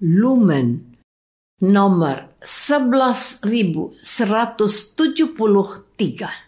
Lumen nomor 11173.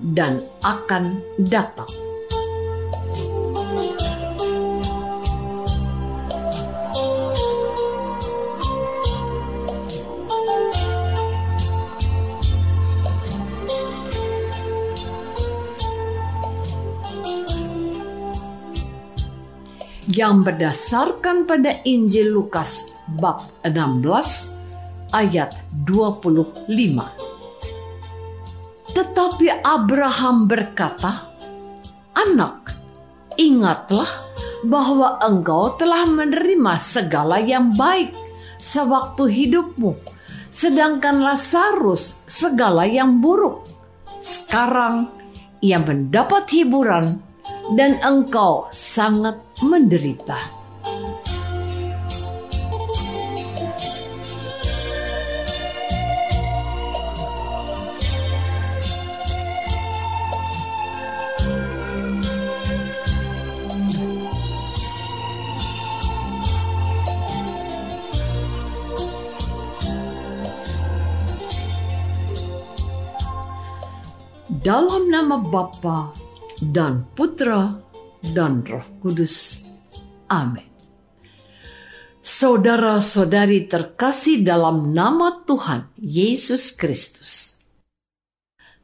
dan akan datang. yang berdasarkan pada Injil Lukas bab 16 ayat 25. Tetapi Abraham berkata, "Anak, ingatlah bahwa engkau telah menerima segala yang baik sewaktu hidupmu, sedangkan Lazarus segala yang buruk. Sekarang ia mendapat hiburan, dan engkau sangat menderita." Dalam nama Bapa dan Putra dan Roh Kudus. Amin. Saudara-saudari terkasih dalam nama Tuhan Yesus Kristus.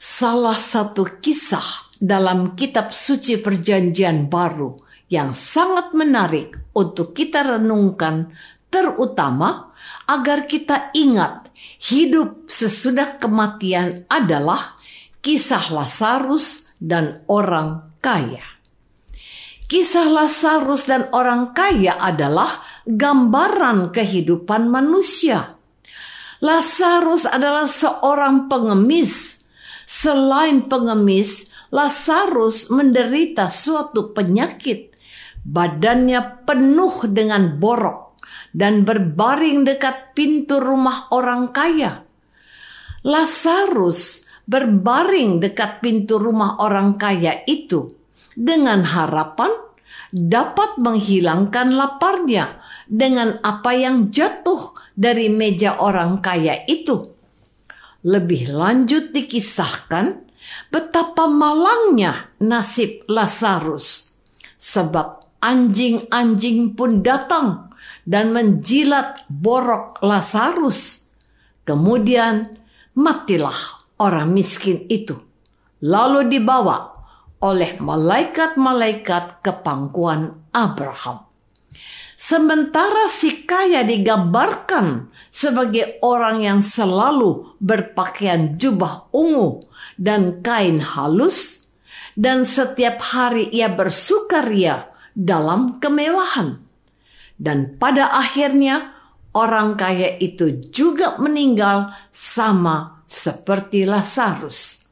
Salah satu kisah dalam kitab suci perjanjian baru yang sangat menarik untuk kita renungkan terutama agar kita ingat hidup sesudah kematian adalah kisah Lazarus dan orang kaya. Kisah Lazarus dan orang kaya adalah gambaran kehidupan manusia. Lazarus adalah seorang pengemis. Selain pengemis, Lazarus menderita suatu penyakit. Badannya penuh dengan borok dan berbaring dekat pintu rumah orang kaya. Lazarus berbaring dekat pintu rumah orang kaya itu dengan harapan dapat menghilangkan laparnya dengan apa yang jatuh dari meja orang kaya itu. Lebih lanjut dikisahkan betapa malangnya nasib Lazarus sebab anjing-anjing pun datang dan menjilat borok Lazarus. Kemudian matilah orang miskin itu, lalu dibawa oleh malaikat-malaikat ke pangkuan Abraham. Sementara si kaya digambarkan sebagai orang yang selalu berpakaian jubah ungu dan kain halus, dan setiap hari ia bersukaria dalam kemewahan. Dan pada akhirnya orang kaya itu juga meninggal sama seperti Lazarus.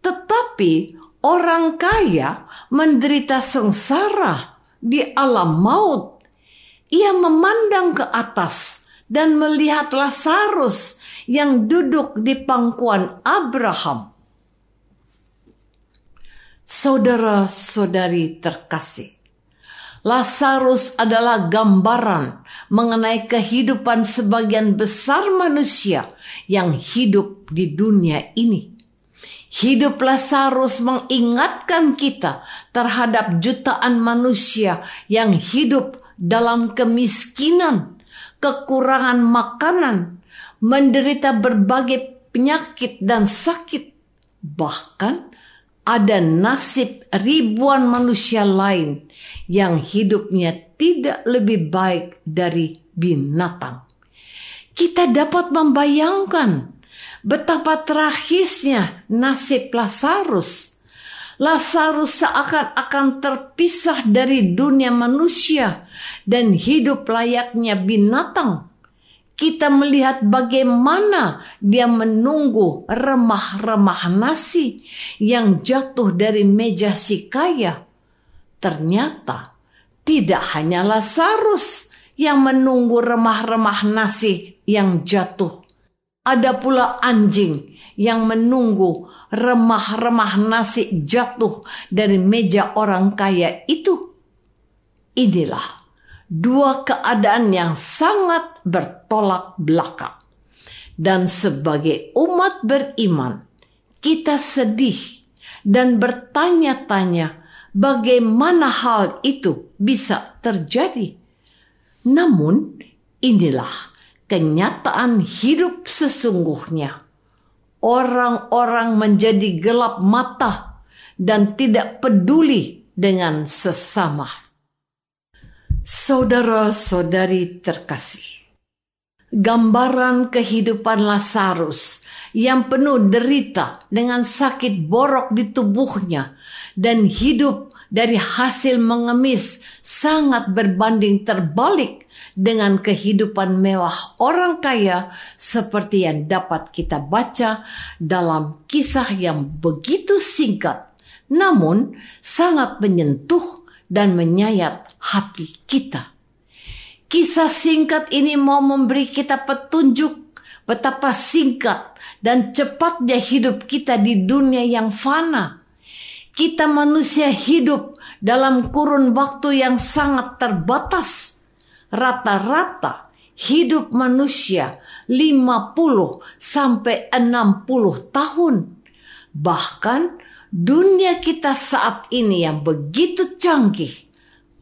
Tetapi orang kaya menderita sengsara di alam maut. Ia memandang ke atas dan melihat Lazarus yang duduk di pangkuan Abraham. Saudara-saudari terkasih, Lazarus adalah gambaran mengenai kehidupan sebagian besar manusia yang hidup di dunia ini. Hidup Lazarus mengingatkan kita terhadap jutaan manusia yang hidup dalam kemiskinan, kekurangan makanan, menderita berbagai penyakit dan sakit. Bahkan ada nasib ribuan manusia lain yang hidupnya tidak lebih baik dari binatang. Kita dapat membayangkan betapa tragisnya nasib Lazarus. Lazarus seakan-akan terpisah dari dunia manusia dan hidup layaknya binatang. Kita melihat bagaimana dia menunggu remah-remah nasi yang jatuh dari meja si kaya. Ternyata tidak hanya Lazarus yang menunggu remah-remah nasi yang jatuh ada pula anjing yang menunggu remah-remah nasi jatuh dari meja orang kaya itu. Inilah dua keadaan yang sangat bertolak belakang. Dan sebagai umat beriman, kita sedih dan bertanya-tanya bagaimana hal itu bisa terjadi. Namun, inilah kenyataan hidup sesungguhnya. Orang-orang menjadi gelap mata dan tidak peduli dengan sesama. Saudara-saudari terkasih, gambaran kehidupan Lazarus yang penuh derita dengan sakit borok di tubuhnya dan hidup dari hasil mengemis sangat berbanding terbalik dengan kehidupan mewah orang kaya seperti yang dapat kita baca dalam kisah yang begitu singkat namun sangat menyentuh dan menyayat hati kita. Kisah singkat ini mau memberi kita petunjuk betapa singkat dan cepatnya hidup kita di dunia yang fana kita manusia hidup dalam kurun waktu yang sangat terbatas. Rata-rata hidup manusia 50 sampai 60 tahun. Bahkan dunia kita saat ini yang begitu canggih,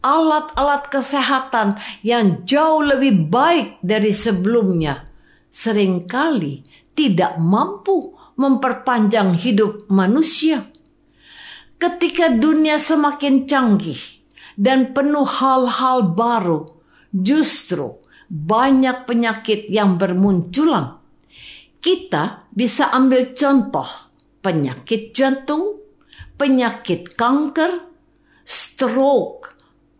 alat-alat kesehatan yang jauh lebih baik dari sebelumnya, sering kali tidak mampu memperpanjang hidup manusia ketika dunia semakin canggih dan penuh hal-hal baru, justru banyak penyakit yang bermunculan. Kita bisa ambil contoh penyakit jantung, penyakit kanker, stroke,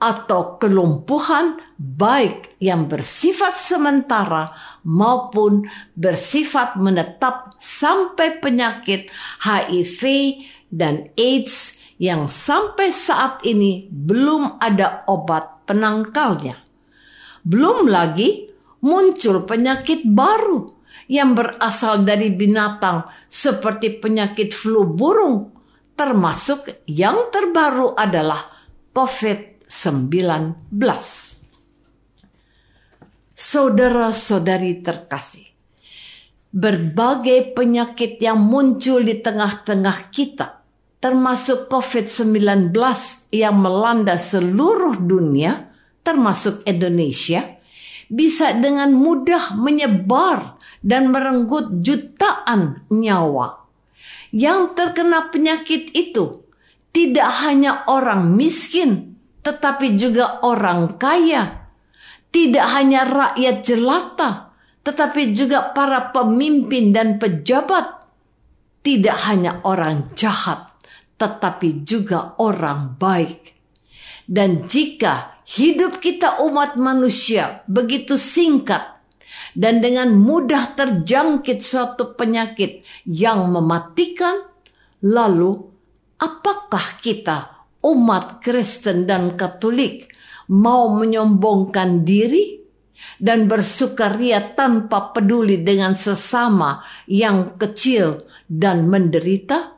atau kelumpuhan baik yang bersifat sementara maupun bersifat menetap sampai penyakit HIV dan AIDS yang sampai saat ini belum ada obat penangkalnya. Belum lagi muncul penyakit baru yang berasal dari binatang seperti penyakit flu burung, termasuk yang terbaru adalah COVID-19. Saudara-saudari terkasih, berbagai penyakit yang muncul di tengah-tengah kita termasuk COVID-19 yang melanda seluruh dunia, termasuk Indonesia, bisa dengan mudah menyebar dan merenggut jutaan nyawa. Yang terkena penyakit itu tidak hanya orang miskin, tetapi juga orang kaya. Tidak hanya rakyat jelata, tetapi juga para pemimpin dan pejabat. Tidak hanya orang jahat, tetapi juga orang baik. Dan jika hidup kita umat manusia begitu singkat dan dengan mudah terjangkit suatu penyakit yang mematikan, lalu apakah kita umat Kristen dan Katolik mau menyombongkan diri dan bersukaria tanpa peduli dengan sesama yang kecil dan menderita?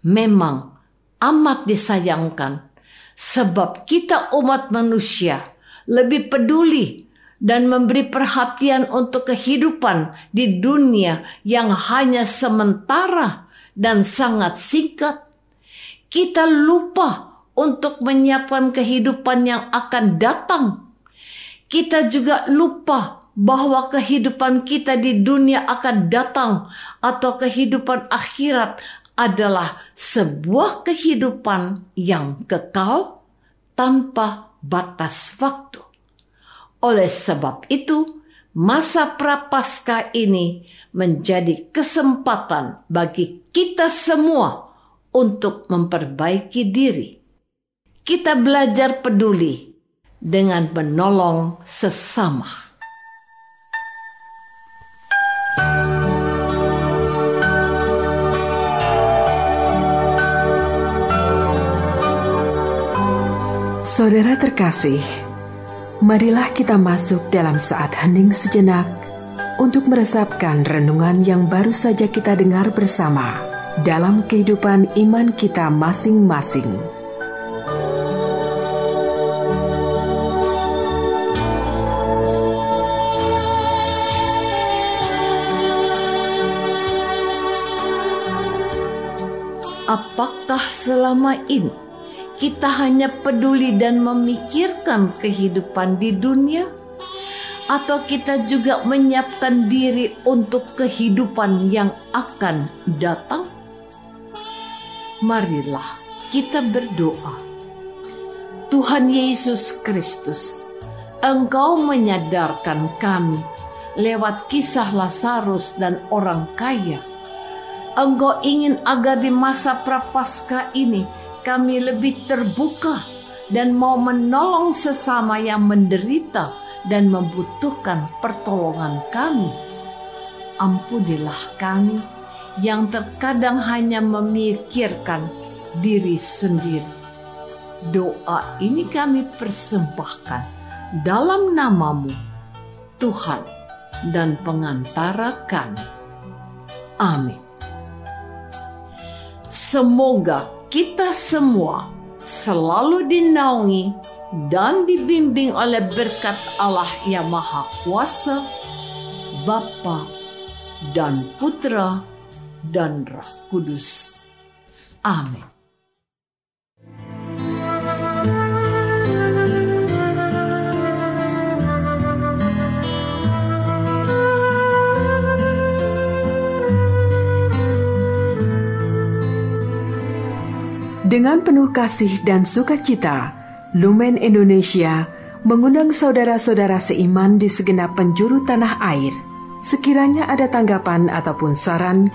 Memang amat disayangkan, sebab kita umat manusia lebih peduli dan memberi perhatian untuk kehidupan di dunia yang hanya sementara dan sangat singkat. Kita lupa untuk menyiapkan kehidupan yang akan datang. Kita juga lupa bahwa kehidupan kita di dunia akan datang atau kehidupan akhirat adalah sebuah kehidupan yang kekal tanpa batas waktu. Oleh sebab itu, masa prapaskah ini menjadi kesempatan bagi kita semua untuk memperbaiki diri. Kita belajar peduli dengan menolong sesama. Saudara terkasih, marilah kita masuk dalam saat hening sejenak untuk meresapkan renungan yang baru saja kita dengar bersama dalam kehidupan iman kita masing-masing. Apakah selama ini kita hanya peduli dan memikirkan kehidupan di dunia, atau kita juga menyiapkan diri untuk kehidupan yang akan datang? Marilah kita berdoa. Tuhan Yesus Kristus, Engkau menyadarkan kami lewat kisah Lazarus dan orang kaya. Engkau ingin agar di masa prapaskah ini kami lebih terbuka dan mau menolong sesama yang menderita dan membutuhkan pertolongan kami. Ampunilah kami yang terkadang hanya memikirkan diri sendiri. Doa ini kami persembahkan dalam namamu, Tuhan dan pengantara kami. Amin. Semoga kita semua selalu dinaungi dan dibimbing oleh berkat Allah yang Maha Kuasa, Bapa dan Putra dan Roh Kudus. Amin. Dengan penuh kasih dan sukacita, Lumen Indonesia mengundang saudara-saudara seiman di segenap penjuru tanah air. Sekiranya ada tanggapan ataupun saran,